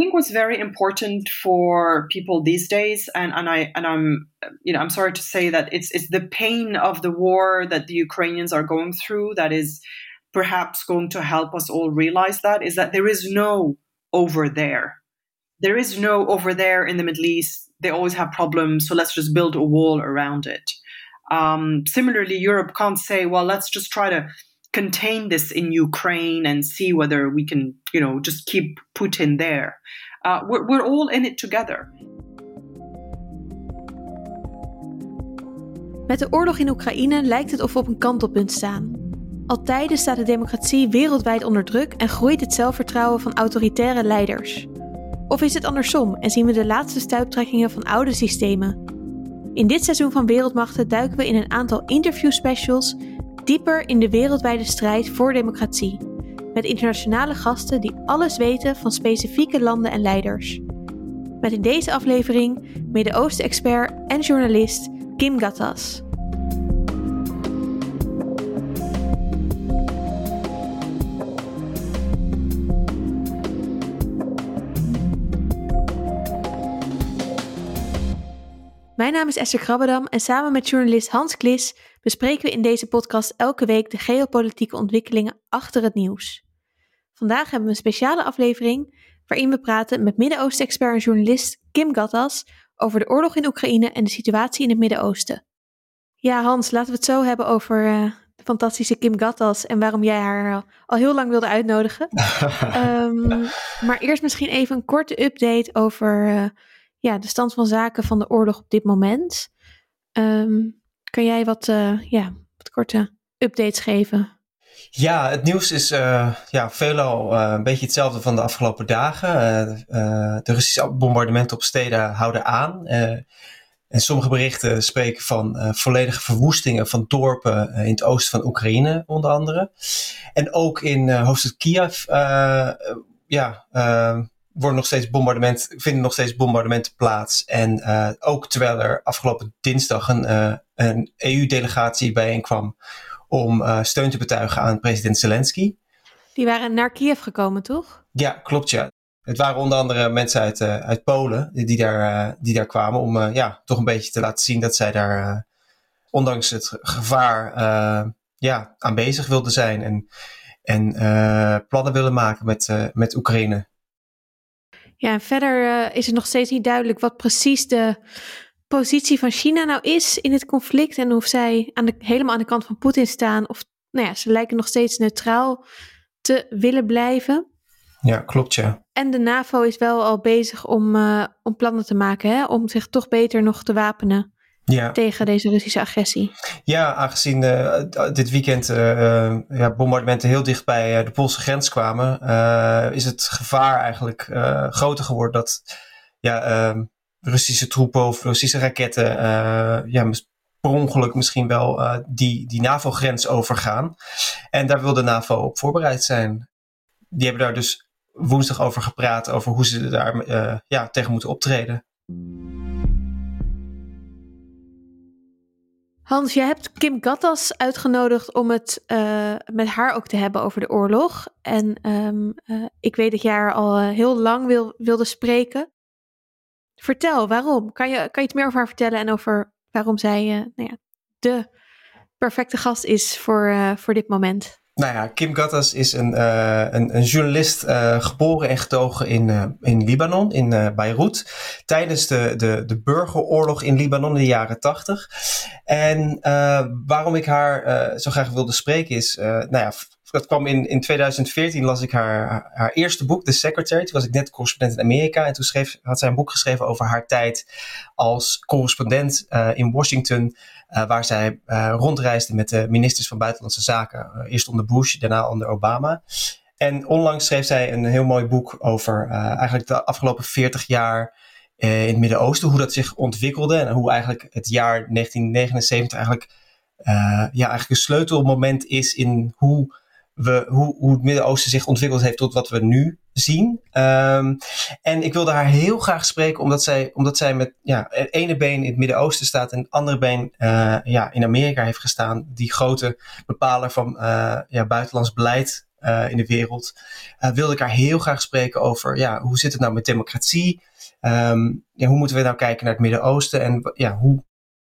think what's very important for people these days, and, and I and I'm you know I'm sorry to say that it's it's the pain of the war that the Ukrainians are going through that is perhaps going to help us all realize that is that there is no over there. There is no over there in the Middle East. They always have problems, so let's just build a wall around it. Um, similarly, Europe can't say, well, let's just try to contain this in Ukraine and see whether we can, you know, just keep Putin there. Uh, we're, we're all in it together. Met de oorlog in Oekraïne lijkt het of we op een kantelpunt staan. Al tijden staat de democratie wereldwijd onder druk en groeit het zelfvertrouwen van autoritaire leiders. Of is het andersom en zien we de laatste stuiptrekkingen van oude systemen? In dit seizoen van Wereldmachten duiken we in een aantal interviewspecials dieper in de wereldwijde strijd voor democratie. Met internationale gasten die alles weten van specifieke landen en leiders. Met in deze aflevering Midden-Oosten-expert en journalist Kim Gattas. Mijn naam is Esther Krabbedam en samen met journalist Hans Klis bespreken we in deze podcast elke week de geopolitieke ontwikkelingen achter het nieuws. Vandaag hebben we een speciale aflevering waarin we praten met Midden-Oosten-expert en journalist Kim Gattas over de oorlog in Oekraïne en de situatie in het Midden-Oosten. Ja, Hans, laten we het zo hebben over uh, de fantastische Kim Gattas en waarom jij haar al heel lang wilde uitnodigen. um, maar eerst misschien even een korte update over uh, ja, de stand van zaken van de oorlog op dit moment. Um, kan jij wat, uh, ja, wat korte updates geven? Ja, het nieuws is uh, ja, veelal uh, een beetje hetzelfde van de afgelopen dagen. de Russische bombardementen op steden houden aan. en sommige berichten spreken van volledige verwoestingen van dorpen in het oosten van Oekraïne, onder andere. En ook in hoofdstad Kiev ja, worden nog steeds bombardement, vinden nog steeds bombardementen plaats. En uh, ook terwijl er afgelopen dinsdag een, uh, een EU-delegatie bijeenkwam om uh, steun te betuigen aan president Zelensky. Die waren naar Kiev gekomen, toch? Ja, klopt ja. Het waren onder andere mensen uit, uit Polen die, die, daar, die daar kwamen om ja, toch een beetje te laten zien dat zij daar, ondanks het gevaar, ja, aanwezig wilden zijn en, en plannen willen maken met, met Oekraïne. Ja, en verder uh, is het nog steeds niet duidelijk wat precies de positie van China nou is in het conflict. En of zij aan de, helemaal aan de kant van Poetin staan. Of nou ja, ze lijken nog steeds neutraal te willen blijven. Ja, klopt ja. En de NAVO is wel al bezig om, uh, om plannen te maken, hè, om zich toch beter nog te wapenen ja. tegen deze Russische agressie. Ja, aangezien uh, dit weekend uh, ja, bombardementen heel dicht bij de Poolse grens kwamen, is het gevaar eigenlijk groter geworden dat ja, ehm, Russische troepen of Russische raketten ja, per ongeluk misschien wel die, die NAVO-grens overgaan. En daar wil de NAVO op voorbereid zijn. Die hebben daar dus woensdag over gepraat, over hoe ze daar ja, tegen moeten optreden. Hans, je hebt Kim Gattas uitgenodigd om het uh, met haar ook te hebben over de oorlog. En um, uh, ik weet dat jij haar al uh, heel lang wil, wilde spreken. Vertel, waarom? Kan je, kan je het meer over haar vertellen en over waarom zij nou ja, de perfecte gast is voor, voor dit moment? Nou ja, Kim Gattas is een, uh, een, een, journalist uh, geboren en getogen in, uh, in Libanon, in Beirut, tijdens de, de, de burgeroorlog in Libanon in de jaren tachtig. En waarom ik haar zo graag wilde spreken is, nou ja, dat kwam in, in 2014 las ik haar, haar eerste boek, The Secretary. Toen was ik net correspondent in Amerika. En toen schreef, had zij een boek geschreven over haar tijd als correspondent in Washington. Uh, waar zij uh, rondreisde met de ministers van Buitenlandse Zaken. Uh, eerst onder Bush, daarna onder Obama. En onlangs schreef zij een heel mooi boek over eigenlijk de afgelopen 40 jaar in het Midden-Oosten. Hoe dat zich ontwikkelde en hoe eigenlijk het jaar 1979 eigenlijk, ja, eigenlijk een sleutelmoment is in hoe we, hoe, hoe het Midden-Oosten zich ontwikkeld heeft tot wat we nu zien. Um, en ik wilde haar heel graag spreken, omdat zij, omdat zij met ja, het ene been in het Midden-Oosten staat en het andere been uh, ja, in Amerika heeft gestaan. Die grote bepaler van uh, ja, buitenlands beleid in de wereld, wilde ik haar heel graag spreken over ja, hoe zit het nou met democratie? Ehm, ja, hoe moeten we nou kijken naar het Midden-Oosten en ja, hoe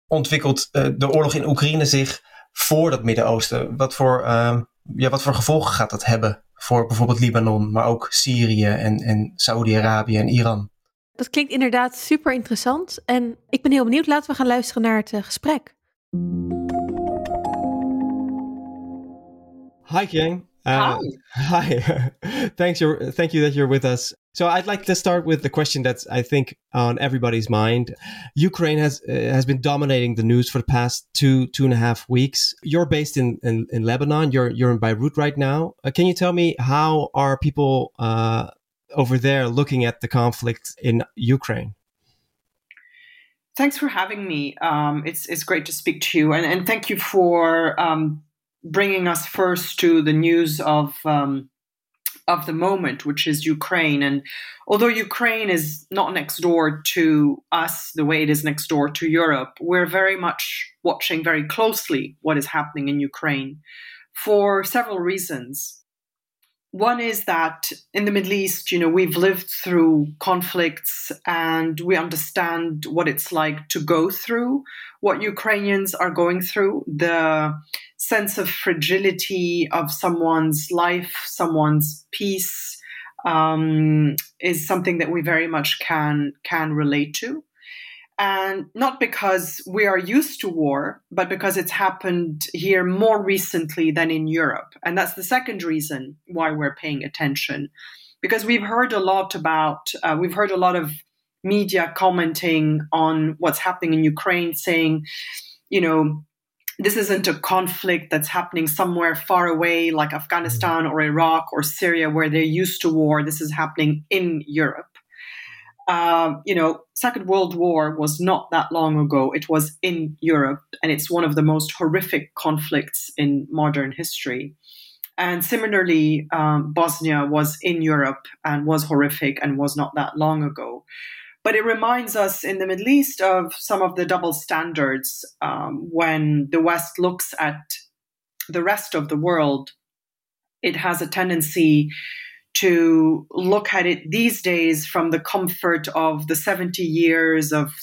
ontwikkelt de oorlog in Oekraïne zich voor dat Midden-Oosten? Wat voor, ehm, ja, wat voor gevolgen gaat dat hebben voor bijvoorbeeld Libanon, maar ook Syrië en, en Saudi-Arabië en Iran? Dat klinkt inderdaad super interessant. En ik ben heel benieuwd. Laten we gaan luisteren naar het uh, gesprek. Hi, King. Uh, hi. Hi. Thanks. You're, thank you that you're with us. So I'd like to start with the question that's I think on everybody's mind. Ukraine has uh, has been dominating the news for the past two two and a half weeks. You're based in in, in Lebanon. You're you're in Beirut right now. Uh, can you tell me how are people uh, over there looking at the conflict in Ukraine? Thanks for having me. Um, it's it's great to speak to you, and and thank you for um, bringing us first to the news of um, of the moment, which is Ukraine. And although Ukraine is not next door to us the way it is next door to Europe, we're very much watching very closely what is happening in Ukraine for several reasons. One is that in the Middle East, you know, we've lived through conflicts and we understand what it's like to go through what Ukrainians are going through, the sense of fragility of someone's life, someone's peace, um, is something that we very much can can relate to and not because we are used to war, but because it's happened here more recently than in Europe. And that's the second reason why we're paying attention. Because we've heard a lot about, uh, we've heard a lot of media commenting on what's happening in Ukraine, saying, you know, this isn't a conflict that's happening somewhere far away like Afghanistan or Iraq or Syria where they're used to war. This is happening in Europe. Um, you know, Second World War was not that long ago. It was in Europe, and it's one of the most horrific conflicts in modern history. And similarly, um, Bosnia was in Europe and was horrific and was not that long ago. But it reminds us in the Middle East of some of the double standards um, when the West looks at the rest of the world. It has a tendency to look at it these days from the comfort of the 70 years of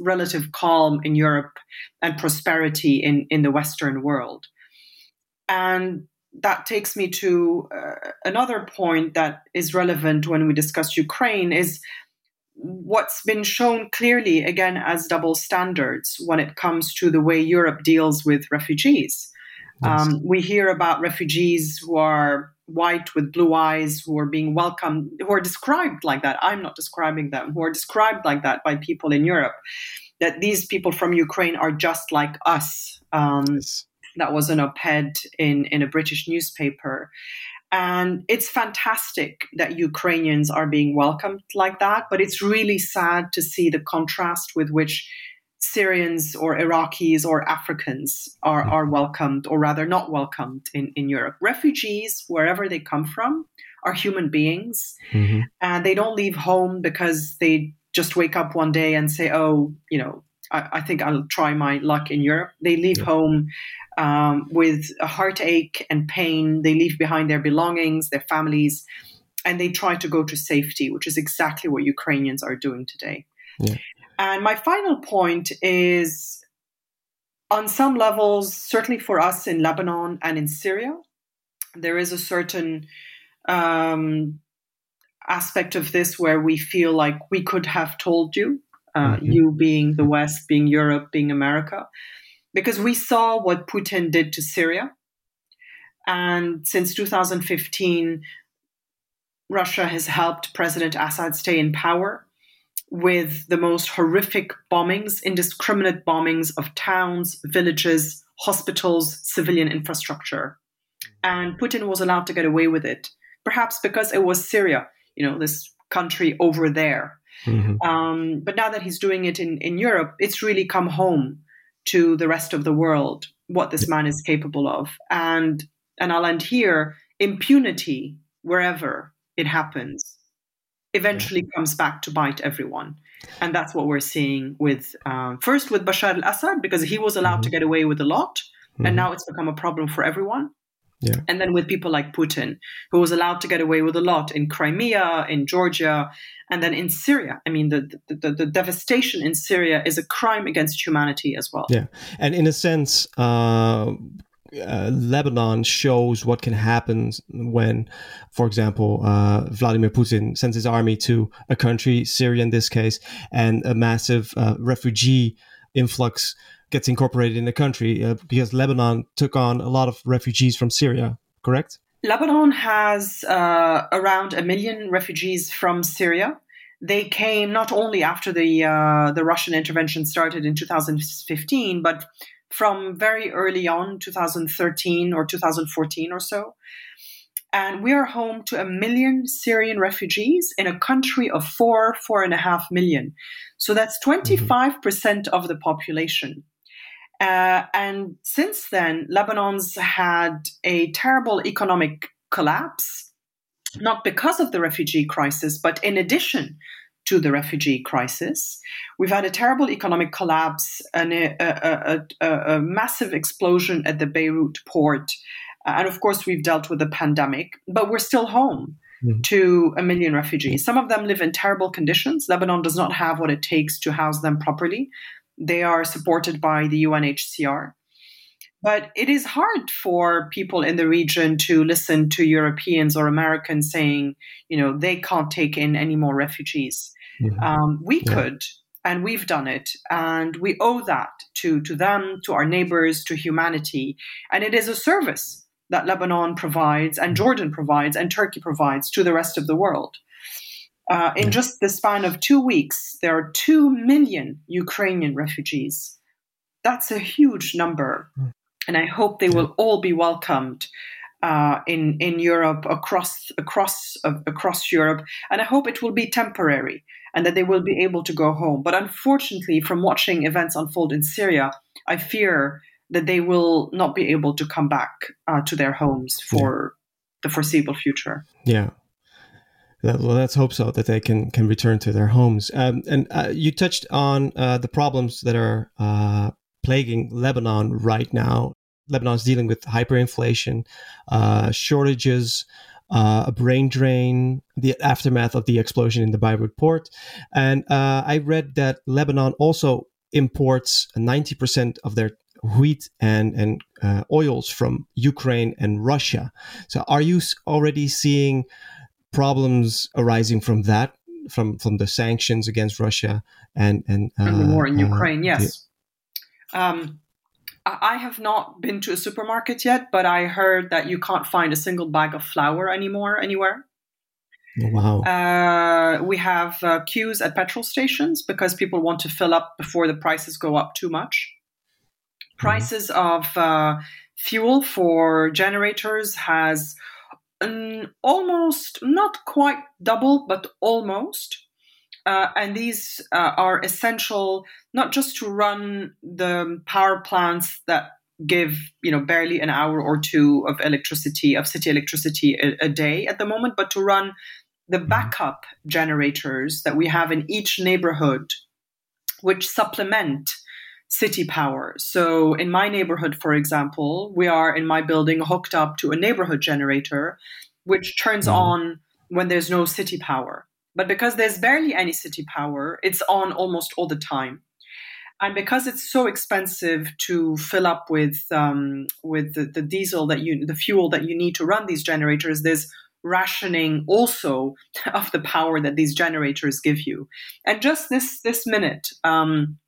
relative calm in Europe and prosperity in, in the Western world. And that takes me to uh, another point that is relevant when we discuss Ukraine is what's been shown clearly again as double standards when it comes to the way Europe deals with refugees. Yes. Um, we hear about refugees who are white with blue eyes who are being welcomed, who are described like that. I'm not describing them, who are described like that by people in Europe. That these people from Ukraine are just like us. Um, yes. That was an op ed in, in a British newspaper. And it's fantastic that Ukrainians are being welcomed like that, but it's really sad to see the contrast with which Syrians or Iraqis or Africans are, mm-hmm. are welcomed, or rather not welcomed in, in Europe. Refugees, wherever they come from, are human beings. Mm-hmm. And they don't leave home because they just wake up one day and say, oh, you know, I, I think I'll try my luck in Europe. They leave yeah. home um, with a heartache and pain. They leave behind their belongings, their families, and they try to go to safety, which is exactly what Ukrainians are doing today. Yeah. And my final point is on some levels, certainly for us in Lebanon and in Syria, there is a certain um, aspect of this where we feel like we could have told you, uh, mm-hmm. you being the West, being Europe, being America, because we saw what Putin did to Syria. And since 2015, Russia has helped President Assad stay in power with the most horrific bombings, indiscriminate bombings of towns, villages, hospitals, civilian infrastructure. And Putin was allowed to get away with it, perhaps because it was Syria, you know, this country over there. Mm-hmm. Um, but now that he's doing it in, in Europe, it's really come home to the rest of the world what this man is capable of. And and I'll end here impunity wherever it happens eventually yeah. comes back to bite everyone. And that's what we're seeing with um, first with Bashar al Assad, because he was allowed mm-hmm. to get away with a lot, mm-hmm. and now it's become a problem for everyone. Yeah. And then with people like Putin, who was allowed to get away with a lot in Crimea, in Georgia, and then in Syria. I mean, the, the, the, the devastation in Syria is a crime against humanity as well. Yeah. And in a sense, uh, uh, Lebanon shows what can happen when, for example, uh, Vladimir Putin sends his army to a country, Syria in this case, and a massive uh, refugee influx gets incorporated in the country uh, because Lebanon took on a lot of refugees from Syria, correct? Lebanon has uh, around a million refugees from Syria. They came not only after the uh, the Russian intervention started in 2015, but from very early on, 2013 or 2014 or so. And we are home to a million Syrian refugees in a country of four, four and a half million. So that's 25% of the population. Uh, and since then, Lebanon's had a terrible economic collapse, not because of the refugee crisis, but in addition to the refugee crisis. We've had a terrible economic collapse and a, a, a, a massive explosion at the Beirut port. And of course, we've dealt with the pandemic, but we're still home mm-hmm. to a million refugees. Some of them live in terrible conditions. Lebanon does not have what it takes to house them properly. They are supported by the UNHCR. But it is hard for people in the region to listen to Europeans or Americans saying, you know, they can't take in any more refugees. Mm-hmm. Um, we yeah. could, and we've done it, and we owe that to to them, to our neighbors, to humanity, and it is a service that Lebanon provides, and. Jordan provides, and Turkey provides to the rest of the world. Uh, in just the span of two weeks, there are 2 million Ukrainian refugees. That's a huge number. And I hope they will all be welcomed uh, in, in Europe, across, across, uh, across Europe. And I hope it will be temporary and that they will be able to go home. But unfortunately, from watching events unfold in Syria, I fear that they will not be able to come back uh, to their homes for yeah. the foreseeable future. Yeah that, well, let's hope so that they can can return to their homes. Um, and uh, you touched on uh, the problems that are uh, plaguing Lebanon right now. Lebanon is dealing with hyperinflation, uh, shortages, uh, a brain drain, the aftermath of the explosion in the Beirut port, and uh, I read that Lebanon also imports 90% of their wheat and and oils from Ukraine and Russia. So, are you already seeing problems arising from that, from from the sanctions against Russia and and, uh, and the war in uh, Ukraine. Yes. Um, I have not been to a supermarket yet, but I heard that you can't find a single bag of flour anymore anywhere. Oh, wow. Uh, we have uh, queues at petrol stations because people want to fill up before the prices go up too much. Mm-hmm. Prices of uh, fuel for generators has um, almost, not quite double, but almost. Uh, and these uh, are essential not just to run the power plants that give you know barely an hour or two of electricity of city electricity a, a day at the moment but to run the mm-hmm. backup generators that we have in each neighborhood which supplement city power. So, in my neighborhood, for example, we are in my building hooked up to a neighborhood generator, which turns mm-hmm. on when there's no city power. But because there's barely any city power, it's on almost all the time. And because it's so expensive to fill up with um, with the, the diesel that you the fuel that you need to run these generators, there's rationing also of the power that these generators give you. And just this this minute, um,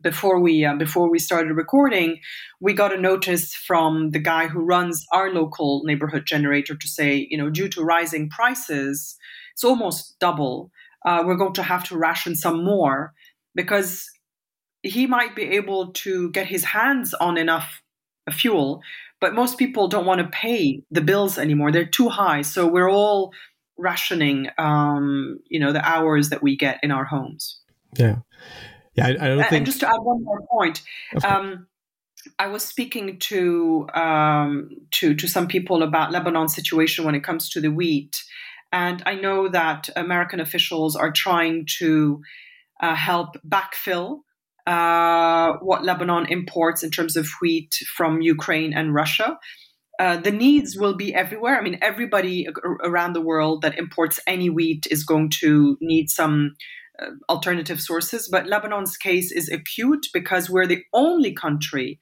before we uh, before we started recording, we got a notice from the guy who runs our local neighborhood generator to say, you know, due to rising prices, it's almost double. Uh, we're going to have to ration some more because he might be able to get his hands on enough fuel, but most people don't want to pay the bills anymore. They're too high, so we're all rationing, um, you know, the hours that we get in our homes. Yeah. Yeah, I, I don't think. And just to add one more point, um, I was speaking to um, to to some people about Lebanon's situation when it comes to the wheat, and I know that American officials are trying to uh, help backfill uh, what Lebanon imports in terms of wheat from Ukraine and Russia. uh, the needs will be everywhere. I mean, everybody around the world that imports any wheat is going to need some uh, alternative sources. But Lebanon's case is acute because we're the only country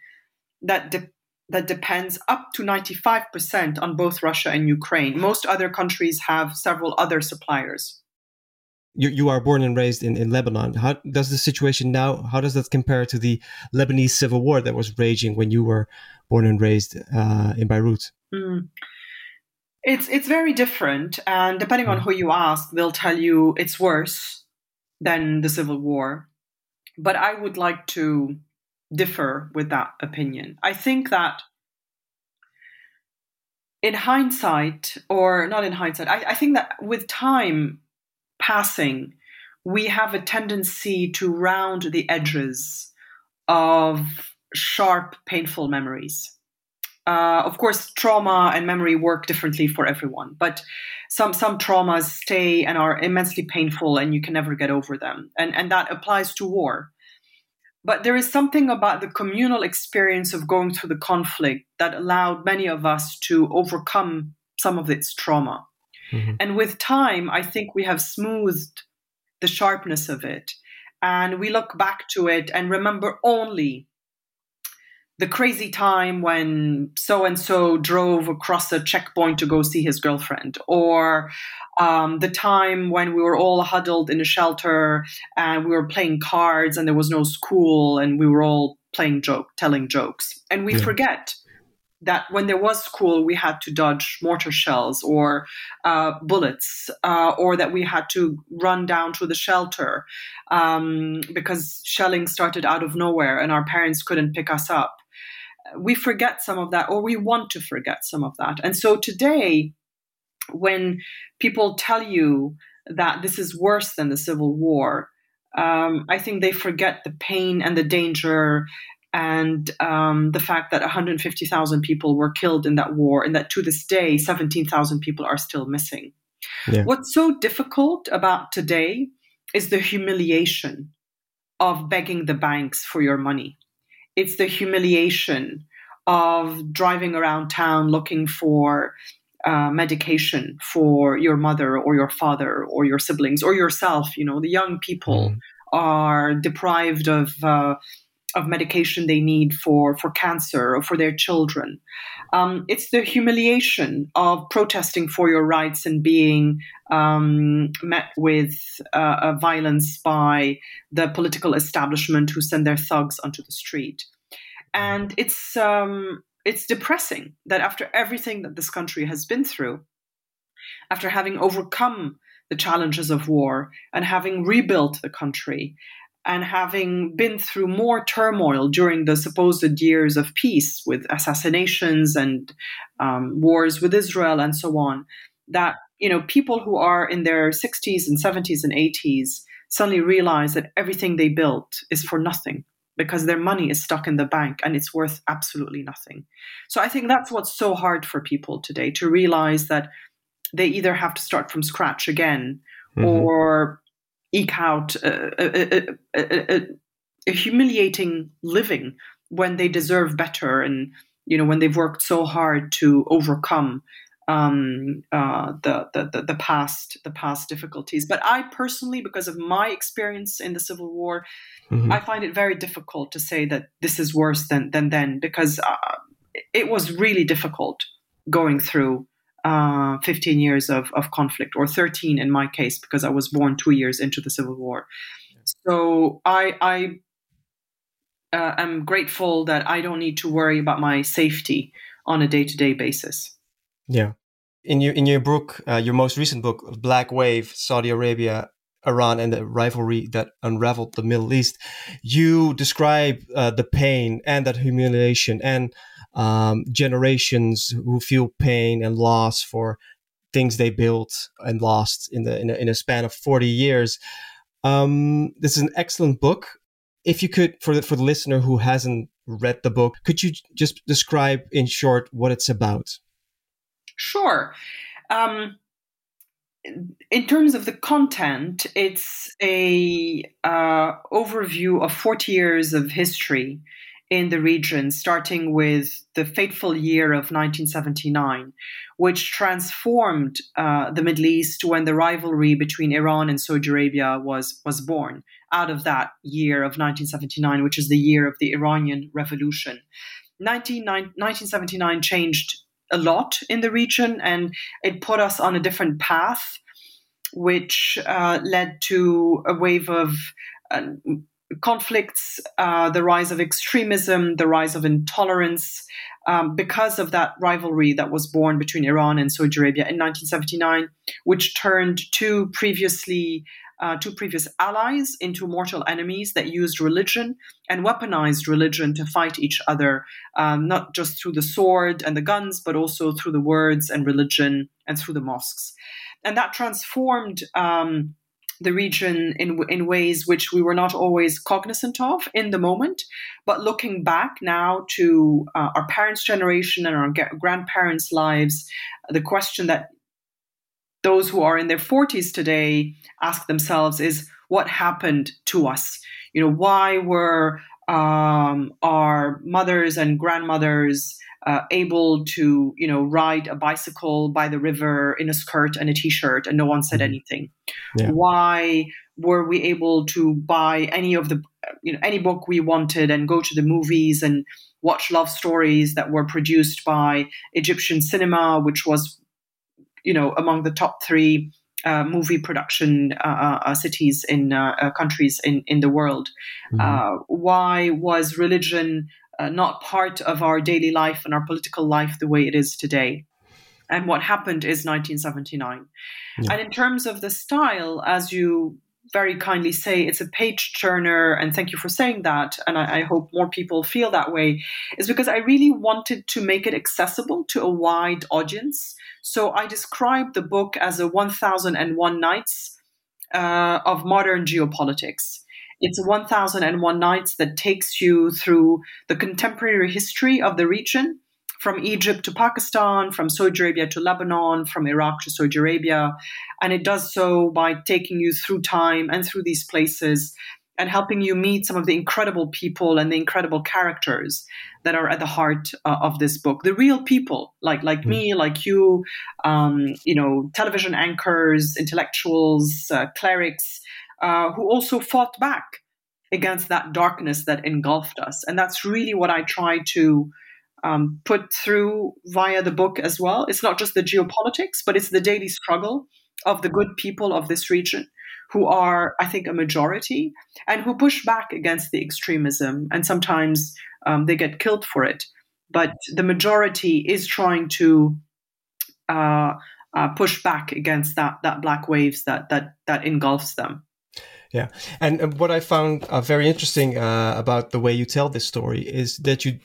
that de- that depends up to 95% on both Russia and Ukraine. Most other countries have several other suppliers. You, you are born and raised in, in Lebanon. How does the situation now, how does that compare to the Lebanese civil war that was raging when you were born and raised uh, in Beirut? Mm. It's, it's very different. And depending on hmm. who you ask, they'll tell you it's worse than the civil war. But I would like to differ with that opinion. I think that in hindsight, or not in hindsight, I, I, think that with time passing, we have a tendency to round the edges of sharp, painful memories. Uh, of course, trauma and memory work differently for everyone, but some some traumas stay and are immensely painful, and you can never get over them. And and that applies to war. But there is something about the communal experience of going through the conflict that allowed many of us to overcome some of its trauma. Mm-hmm. And with time, I think we have smoothed the sharpness of it. And we look back to it and remember only the crazy time when so and so drove across a checkpoint to go see his girlfriend, or um, the time when we were all huddled in a shelter and we were playing cards and there was no school and we were all playing joke, telling jokes, and we yeah. forget that when there was school, we had to dodge mortar shells or uh, bullets, uh, or that we had to run down to the shelter um, because shelling started out of nowhere and our parents couldn't pick us up we forget some of that or we want to forget some of that. And so today, when people tell you that this is worse than the Civil War, um, I think they forget the pain and the danger and um, the fact that 150,000 people were killed in that war, and that to this day, 17,000 people are still missing. Yeah. What's so difficult about today is the humiliation of begging the banks for your money it's the humiliation of driving around town looking for uh, medication for your mother or your father or your siblings or yourself. You know, the young people mm. are deprived of uh, of medication they need for for cancer or for their children. Um, it's the humiliation of protesting for your rights and being um, met with uh, violence by the political establishment who send their thugs onto the street. And it's um, it's depressing that after everything that this country has been through, after having overcome the challenges of war and having rebuilt the country and having been through more turmoil during the supposed years of peace with assassinations and um, wars with Israel and so on, that you know people who are in their 60s and 70s and 80s suddenly realize that everything they built is for nothing because their money is stuck in the bank and it's worth absolutely nothing. So I think that's what's so hard for people today to realize that they either have to start from scratch again mm-hmm. or eke out a, a, a, a, humiliating living when they deserve better and you know when they've worked so hard to overcome um, uh, the, the, the past the past difficulties. But I personally, because of my experience in the Civil War, mm-hmm. I find it very difficult to say that this is worse than than then because uh, it was really difficult going through uh, 15 years of, of conflict, or 13 in my case, because I was born two years into the Civil War. So I, I uh, am grateful that I don't need to worry about my safety on a day to day basis. Yeah. In your in your book, uh, your most recent book, Black Wave, Saudi Arabia, Iran, and the rivalry that unraveled the Middle East, you describe uh, the pain and that humiliation and um, generations who feel pain and loss for things they built and lost in the in a, in a span of forty years. Um, this is an excellent book. If you could, for the, for the listener who hasn't read the book, could you just describe in short what it's about? Sure. Um, in terms of the content, it's a uh, overview of 40 years of history in the region, starting with the fateful year of 1979, which transformed uh, the Middle East when the rivalry between Iran and Saudi Arabia was, was born out of that year of 1979, which is the year of the Iranian Revolution. 19, 1979 changed a lot in the region and it put us on a different path, which uh, led to a wave of uh, conflicts, uh, the rise of extremism, the rise of intolerance, um, because of that rivalry that was born between Iran and Saudi Arabia in 1979, which turned two previously uh, two previous allies into mortal enemies that used religion and weaponized religion to fight each other, um, not just through the sword and the guns, but also through the words and religion and through the mosques. And that transformed um, the region in in ways which we were not always cognizant of in the moment. But looking back now to uh, our parents' generation and our grandparents' lives, the question that those who are in their 40s today ask themselves is what happened to us? You know, why were um, our mothers and grandmothers uh, able to, you know, ride a bicycle by the river in a skirt and a t-shirt, and no one said mm-hmm. anything. Yeah. Why were we able to buy any of the, you know, any book we wanted and go to the movies and watch love stories that were produced by Egyptian cinema, which was, you know, among the top three uh, movie production uh, uh, uh cities in uh, countries in, in the world. Mm-hmm. why was religion uh, not part of our daily life and our political life the way it is today. And what happened is 1979. Yeah. And in terms of the style, as you very kindly say, it's a page turner, and thank you for saying that. And I, I hope more people feel that way, is because I really wanted to make it accessible to a wide audience. So I described the book as a 1001 Nights uh, of modern geopolitics. It's 1001 Nights that takes you through the contemporary history of the region, from Egypt to Pakistan, from Saudi Arabia to Lebanon, from Iraq to Saudi Arabia. And it does so by taking you through time and through these places and helping you meet some of the incredible people and the incredible characters that are at the heart uh, of this book the real people like like mm. me like you um, you know television anchors intellectuals uh, clerics uh, who also fought back against that darkness that engulfed us. And that's really what I try to um, put through via the book as well. It's not just the geopolitics, but it's the daily struggle of the good people of this region who are, I think, a majority and who push back against the extremism. And sometimes um, they get killed for it. But the majority is trying to uh, uh, push back against that that black waves that that that engulfs them. Yeah, and, what I found uh, very interesting uh, about the way you tell this story is that you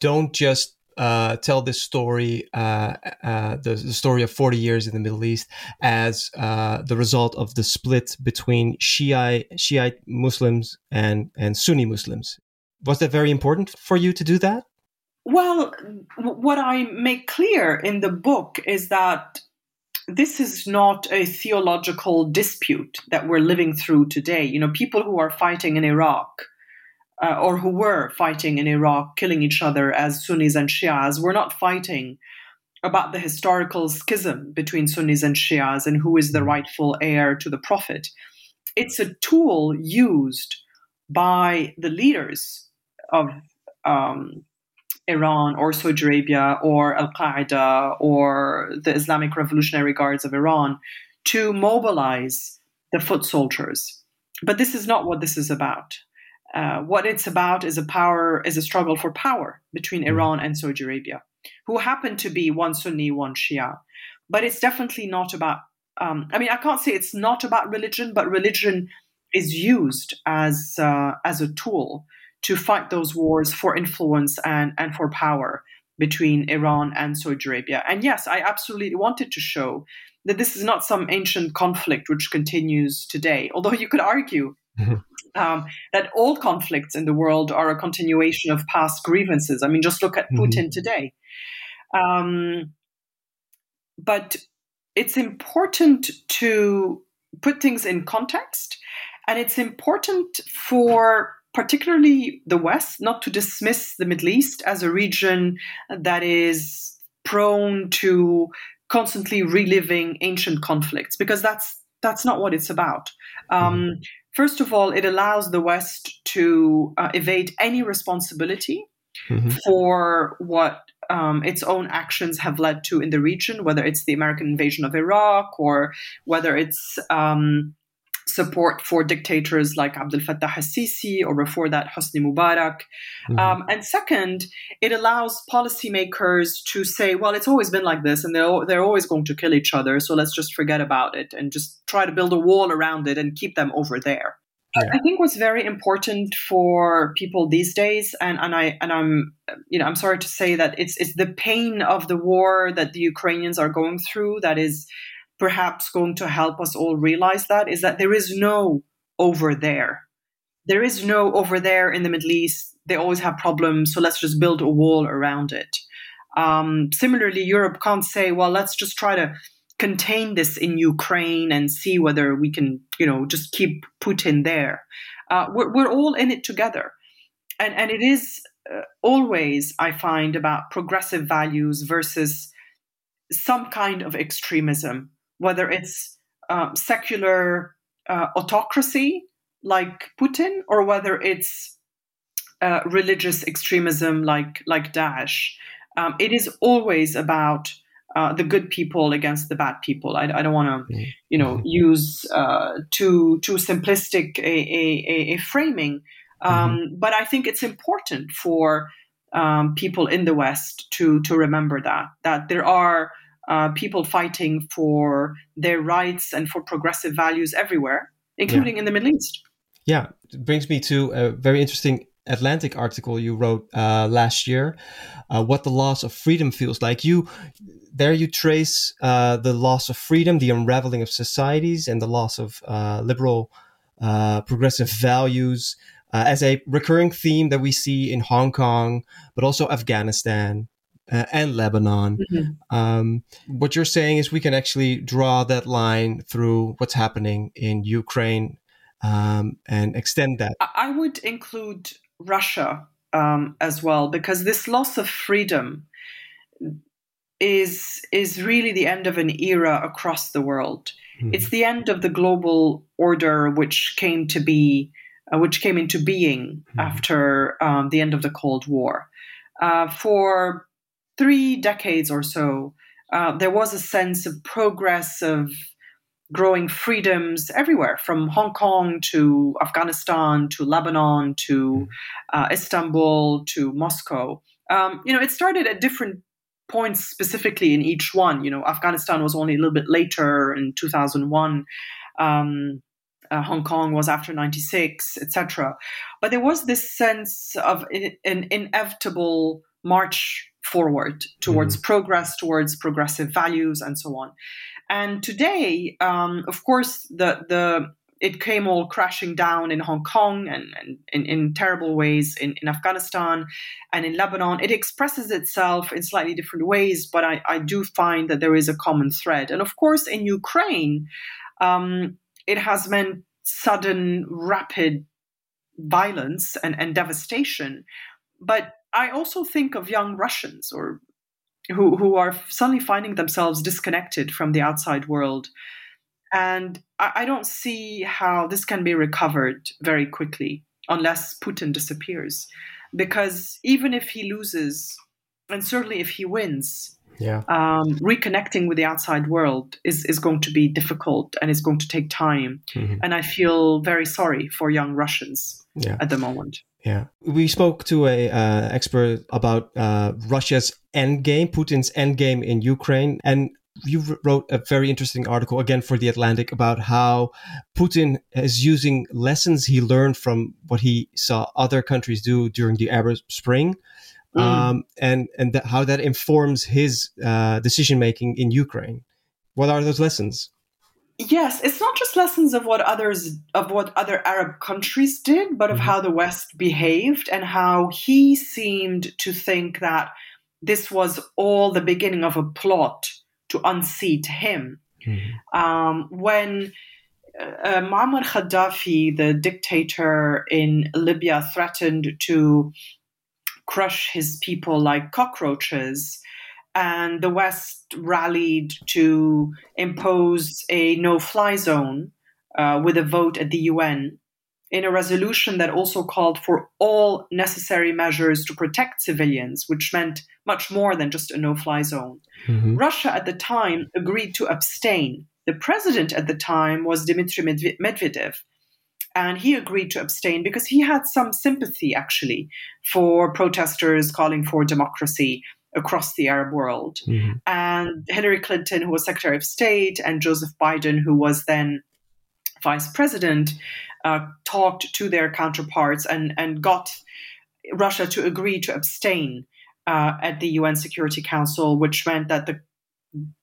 don't just uh, tell this story, uh, uh, the, the, story of 40 years in the Middle East, as uh, the result of the split between Shiite, Shiite Muslims and, and Sunni Muslims. Was that very important for you to do that? Well, what I make clear in the book is that this is not a theological dispute that we're living through today. You know, people who are fighting in Iraq uh, or who were fighting in Iraq, killing each other as Sunnis and Shias, were not fighting about the historical schism between Sunnis and Shias and who is the rightful heir to the Prophet. It's a tool used by the leaders of um, Iran or Saudi Arabia or Al Qaeda or the Islamic Revolutionary Guards of Iran to mobilize the foot soldiers. But this is not what this is about. Uh, what it's about is a power is a struggle for power between mm-hmm. Iran and Saudi Arabia, who happen to be one Sunni, one Shia. But it's definitely not about. Um, I mean, I can't say it's not about religion, but religion is used as uh, as a tool to fight those wars for influence and, and for power between Iran and Saudi Arabia. And yes, I absolutely wanted to show that this is not some ancient conflict which continues today, although you could argue mm-hmm. um, that all conflicts in the world are a continuation of past grievances. I mean, just look at mm-hmm. Putin today. Um, but it's important to put things in context, and it's important for particularly the West, not to dismiss the Middle East as a region that is prone to constantly reliving ancient conflicts, because that's that's not what it's about. Um, first of all, it allows the West to uh, evade any responsibility mm-hmm. for what um, its own actions have led to in the region, whether it's the American invasion of Iraq or whether it's um, support for dictators like Abdel Fattah al-Sisi or before that Hosni Mubarak. Mm-hmm. Um, and second, it allows policymakers to say, well, it's always been like this and they're, they're always going to kill each other. So let's just forget about it and just try to build a wall around it and keep them over there. Yeah. I think what's very important for people these days, and, and I and I'm you know I'm sorry to say that it's it's the pain of the war that the Ukrainians are going through that is perhaps going to help us all realize that is that there is no over there. There is no over there in the Middle East. They always have problems, so let's just build a wall around it. Um, similarly, Europe can't say, well, let's just try to contain this in Ukraine and see whether we can, you know, just keep Putin there. Uh, we're, we're all in it together. And, and it is uh, always, I find, about progressive values versus some kind of extremism whether it's um, secular uh, autocracy like Putin or whether it's uh, religious extremism like like Daesh. Um, it is always about uh, the good people against the bad people. I, I don't want to, mm-hmm. you know, mm-hmm. use uh, too too simplistic a, a, a framing, um, mm-hmm. but I think it's important for um, people in the West to to remember that that there are uh, people fighting for their rights and for progressive values everywhere, including yeah. in the Middle East. Yeah, it brings me to a very interesting Atlantic article you wrote uh, last year, uh, "What the Loss of Freedom Feels Like." You there you trace uh, the loss of freedom, the unraveling of societies, and the loss of uh, liberal, uh, progressive values uh, as a recurring theme that we see in Hong Kong, but also Afghanistan, uh, and Lebanon. Mm-hmm. Um, what you're saying is we can actually draw that line through what's happening in Ukraine um, and extend that. I would include Russia um, as well because this loss of freedom is is really the end of an era across the world. Mm-hmm. It's the end of the global order, which came to be, uh, which came into being mm-hmm. after um, the end of the Cold War. Uh, for three decades or so, uh, there was a sense of progress, of growing freedoms everywhere, from Hong Kong to Afghanistan to Lebanon to uh, Istanbul to Moscow. Um, you know, it started at different points specifically in each one. You know, Afghanistan was only a little bit later in 2001. Um, uh, Hong Kong was after 96, etc. But there was this sense of an inevitable march forward towards mm-hmm. progress, towards progressive values, and so on. And today, um, of course, the the it came all crashing down in Hong Kong and, and in, in, terrible ways in, in, Afghanistan and in Lebanon. It expresses itself in slightly different ways, but I, I do find that there is a common thread. And of course, in Ukraine, um, it has meant sudden, rapid violence and, and devastation. But I also think of young Russians or who who are suddenly finding themselves disconnected from the outside world. And I, I don't see how this can be recovered very quickly unless Putin disappears. Because even if he loses, and certainly if he wins, yeah. Um, reconnecting with the outside world is, is going to be difficult and it's going to take time. Mm-hmm. And I feel very sorry for young Russians yeah. at the moment. Yeah, we spoke to a uh, expert about uh, Russia's endgame, Putin's endgame in Ukraine, and you wrote a very interesting article again for the Atlantic about how Putin is using lessons he learned from what he saw other countries do during the Arab Spring, mm. um, and and that, how that informs his uh, decision making in Ukraine. What are those lessons? Yes, it's not just lessons of what others of what other Arab countries did, but of mm-hmm. how the West behaved and how he seemed to think that this was all the beginning of a plot to unseat him. Mm-hmm. Um, when uh, Muammar Gaddafi, the dictator in Libya, threatened to crush his people like cockroaches. And the West rallied to impose a no fly zone uh, with a vote at the UN in a resolution that also called for all necessary measures to protect civilians, which meant much more than just a no fly zone. Mm-hmm. Russia at the time agreed to abstain. The president at the time was Dmitry Medvedev. And he agreed to abstain because he had some sympathy, actually, for protesters calling for democracy across the Arab world. Mm-hmm. And Hillary Clinton, who was Secretary of State, and Joseph Biden, who was then vice president, uh, talked to their counterparts and, and got Russia to agree to abstain uh, at the UN Security Council, which meant that the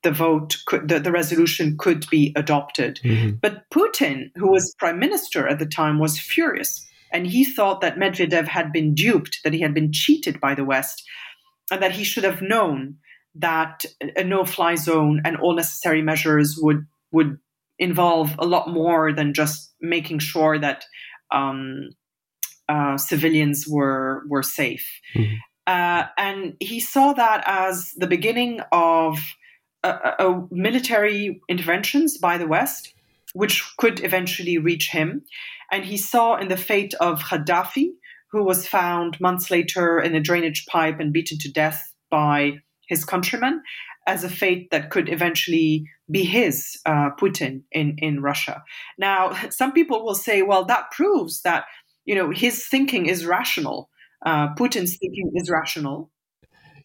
the vote could, the, the resolution could be adopted. Mm-hmm. But Putin, who was prime minister at the time, was furious. And he thought that Medvedev had been duped, that he had been cheated by the West, and that he should have known that a no fly zone and all necessary measures would, would involve a lot more than just making sure that um, uh, civilians were were safe. Mm-hmm. Uh, and he saw that as the beginning of a military interventions by the West, which could eventually reach him. And he saw in the fate of Gaddafi, who was found months later in a drainage pipe and beaten to death by his countrymen, as a fate that could eventually be his, uh, Putin, in, in Russia. Now, some people will say, well, that proves that you know his thinking is rational. Uh, Putin's thinking is rational.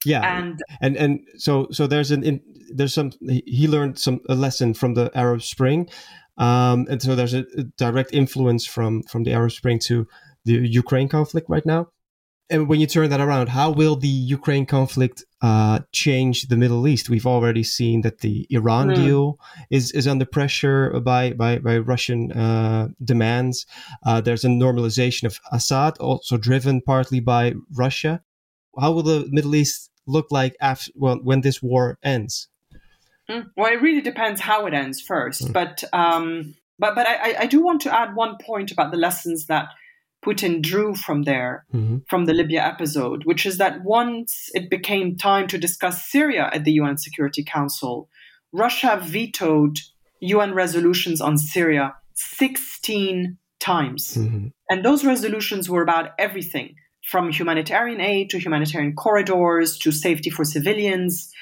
Yeah, and and and so so there's an in, there's some he learned some a lesson from the Arab Spring, um, and so there's a, a direct influence from from the Arab Spring to the Ukraine conflict right now and when you turn that around, how will the Ukraine conflict uh, change the Middle East? We've already seen that the Iran mm. deal is, is under pressure by by, by Russian uh, demands. Uh, there's a normalization of Assad, also driven partly by Russia. How will the Middle East look like after well, when this war ends? Mm. Well, it really depends how it ends first, mm. but um, but but I, I do want to add one point about the lessons that Putin drew from there, mm-hmm. from the Libya episode, which is that once it became time to discuss Syria at the UN Security Council, Russia vetoed UN resolutions on Syria 16 times. Mm-hmm. And those resolutions were about everything from humanitarian aid to humanitarian corridors to safety for civilians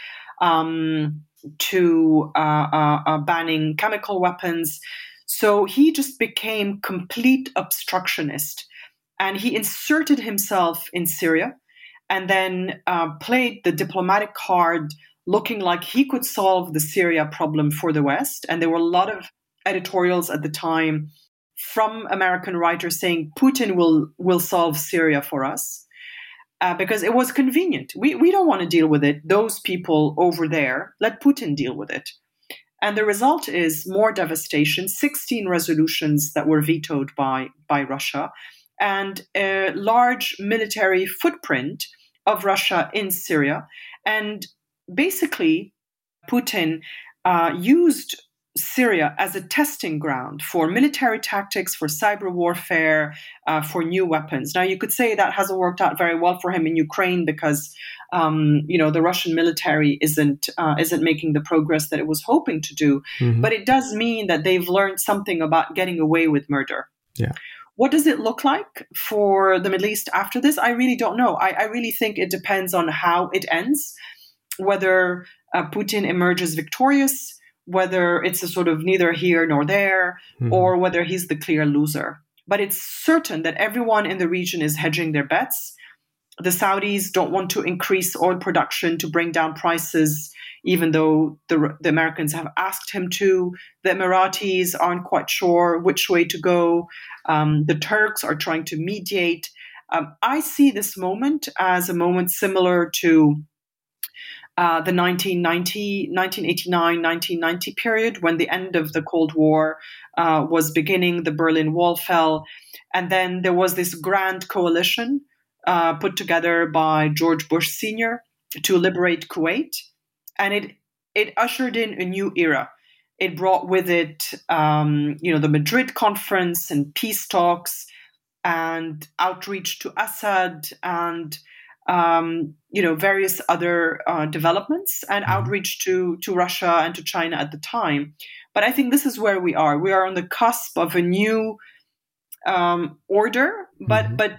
um, to uh, uh, uh, banning chemical weapons. So he just became complete obstructionist and he inserted himself in Syria and then uh, played the diplomatic card, looking like he could solve the Syria problem for the West. And there were a lot of editorials at the time from American writers saying Putin will will solve Syria for us. Uh, because it was convenient. We, we don't want to deal with it. Those people over there, let Putin deal with it. And the result is more devastation 16 resolutions that were vetoed by, by Russia, and a large military footprint of Russia in Syria. And basically, Putin uh, used Syria as a testing ground for military tactics, for cyber warfare, uh, for new weapons. Now, you could say that hasn't worked out very well for him in Ukraine because, um, you know, the Russian military isn't uh, isn't making the progress that it was hoping to do. Mm-hmm. But it does mean that they've learned something about getting away with murder. Yeah. What does it look like for the Middle East after this? I really don't know. I, I really think it depends on how it ends, whether uh, Putin emerges victorious, whether it's a sort of neither here nor there, mm-hmm. or whether he's the clear loser. But it's certain that everyone in the region is hedging their bets. The Saudis don't want to increase oil production to bring down prices even though the, the Americans have asked him to. The Emiratis aren't quite sure which way to go. Um, the Turks are trying to mediate. Um, I see this moment as a moment similar to uh, the 1990, 1989, 1990 period when the end of the Cold War uh, was beginning, the Berlin Wall fell, and then there was this grand coalition uh, put together by George Bush Sr. to liberate Kuwait and it it ushered in a new era. it brought with it, um, you know, the Madrid conference and peace talks and outreach to Assad and um, you know various other uh, developments and mm-hmm. outreach to to Russia and to China at the time. But I think this is where we are. We are on the cusp of a new um, order, but mm-hmm. but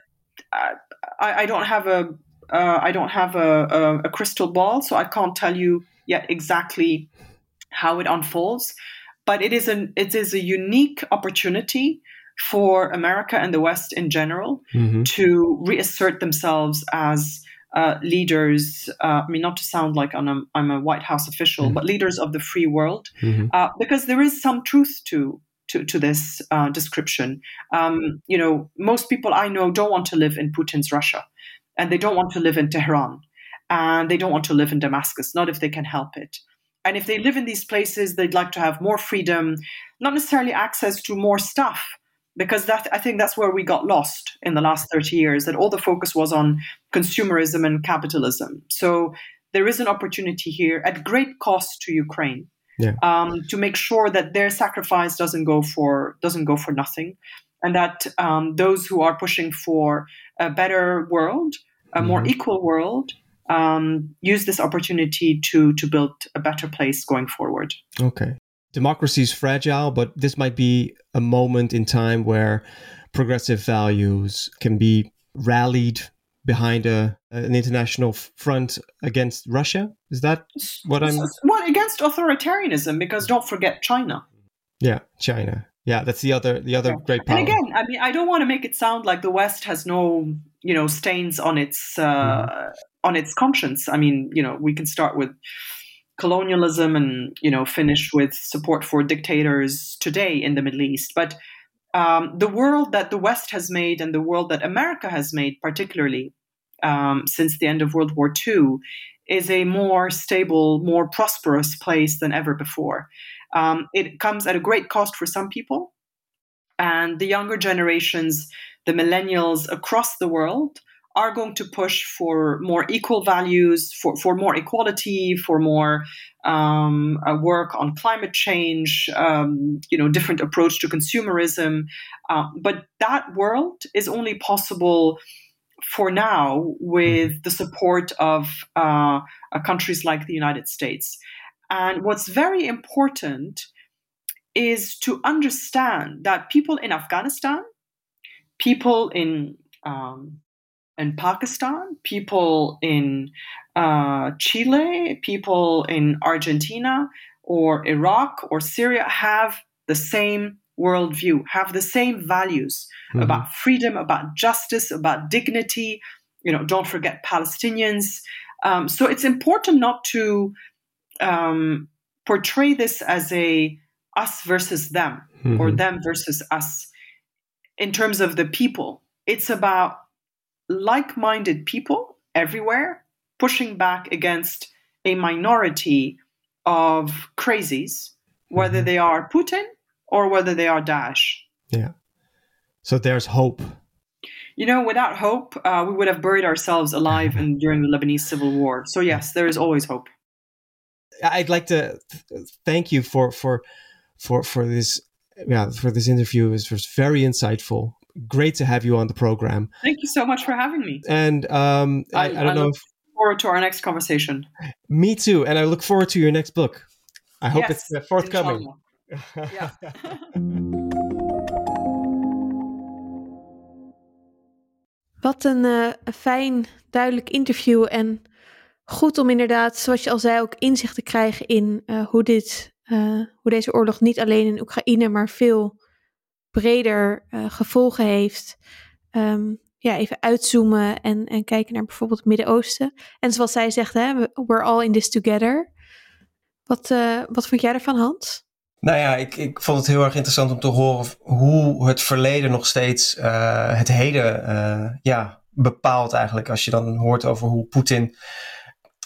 uh, I, I, don't have a uh, I don't have a, a, a crystal ball, so I can't tell you yet exactly how it unfolds. But it is an it is a unique opportunity for America and the West in general mm-hmm. to reassert themselves as uh, leaders. Uh, I mean, not to sound like I'm a, I'm a White House official, mm-hmm. but leaders of the free world, mm-hmm. uh, because there is some truth to. To, to this uh, description, um, you know, most people I know don't want to live in Putin's Russia, and they don't want to live in Tehran, and they don't want to live in Damascus, not if they can help it. And if they live in these places, they'd like to have more freedom, not necessarily access to more stuff, because that I think that's where we got lost in the last 30 years that all the focus was on consumerism and capitalism. So there is an opportunity here at great cost to Ukraine yeah. um, to make sure that their sacrifice doesn't go for doesn't go for nothing, and that um, those who are pushing for a better world, a mm-hmm. more equal world, um, use this opportunity to to build a better place going forward. Okay democracy is fragile, but this might be a moment in time where progressive values can be rallied behind a, an international front against Russia. Is that what I'm? Well, against authoritarianism, because don't forget China. Yeah, China. Yeah, that's the other the other yeah. great power. And again, I mean, I don't want to make it sound like the West has no, you know, stains on its uh, mm. on its conscience. I mean, you know, we can start with colonialism and you know finish with support for dictators today in the Middle East. But um, the world that the West has made and the world that America has made, particularly um, since the end of World War II, is a more stable, more prosperous place than ever before. Um, it comes at a great cost for some people, and the younger generations, the millennials across the world, are going to push for more equal values, for, for more equality, for more um, uh, work on climate change, um, you know, different approach to consumerism. Uh, but that world is only possible for now with the support of uh, uh countries like the United States. And what's very important is to understand that people in Afghanistan, people in um, in Pakistan, people in uh, Chile, people in Argentina or Iraq or Syria have the same worldview, have the same values mm-hmm. about freedom, about justice, about dignity. You know, don't forget Palestinians. Um, so it's important not to um, portray this as a us versus them mm-hmm. or them versus us in terms of the people. It's about like minded people everywhere pushing back against a minority of crazies, whether mm-hmm. they are Putin or whether they are Daesh. Yeah. So there's hope. You know, without hope, uh, we would have buried ourselves alive in, during the Lebanese civil war. So yes, there is always hope. I'd like to thank you for for for for this yeah for this interview. It was very insightful great to have you on the program. Thank you so much for having me. And um, I, I, I, don't I know. If, forward to our next conversation. Me too, and I look forward to your next book. I hope yes, it's forthcoming. yeah. Wat een uh, fijn, duidelijk interview en goed om inderdaad, zoals je al zei, ook inzicht te krijgen in uh, hoe, dit, uh, hoe deze oorlog niet alleen in Oekraïne, maar veel breder uh, gevolgen heeft. Um, ja, even uitzoomen en, en kijken naar bijvoorbeeld het Midden-Oosten. En zoals zij zegt, hè, we're all in this together. Wat, uh, wat vond jij ervan, Hans? Nou ja, ik, ik vond het heel erg interessant om te horen hoe het verleden nog steeds uh, het heden ja, bepaalt eigenlijk. Als je dan hoort over hoe Poetin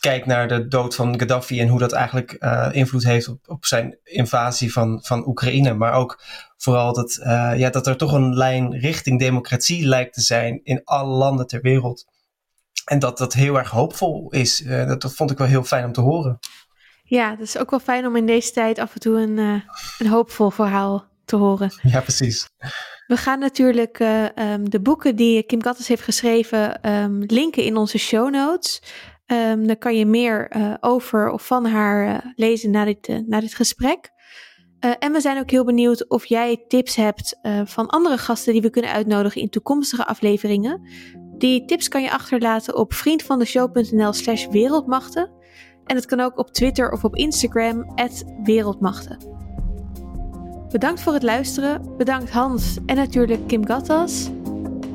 kijkt naar de dood van Gaddafi en hoe dat eigenlijk uh, invloed heeft op, op zijn invasie van, van Oekraïne. Maar ook vooral dat, uh, ja, dat er toch een lijn richting democratie lijkt te zijn in alle landen ter wereld. En dat dat heel erg hoopvol is. Uh, dat, dat vond ik wel heel fijn om te horen. Ja, het is ook wel fijn om in deze tijd af en toe een, een hoopvol verhaal te horen. Ja, precies. We gaan natuurlijk uh, um, de boeken die Kim Kattas heeft geschreven um, linken in onze show notes. Um, dan kan je meer uh, over of van haar lezen na dit, na dit gesprek. en we zijn ook heel benieuwd of jij tips hebt van andere gasten die we kunnen uitnodigen in toekomstige afleveringen. Die tips kan je achterlaten op vriendvandeshow.nl slash wereldmachten. En het kan ook op Twitter of op Instagram, wereldmachten. Bedankt voor het luisteren. Bedankt Hans en natuurlijk Kim Gattas.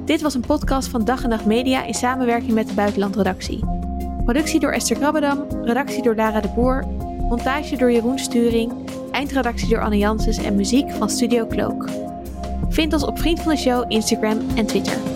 Dit was een podcast van Dag en Nacht Media in samenwerking met de Buitenlandredactie. Productie door Esther Krabbedam, redactie door Lara de Boer, montage door Jeroen Sturing, eindredactie door Anne Janssens en muziek van Studio Cloak. Vind ons op Vriend van de Show, Instagram en Twitter.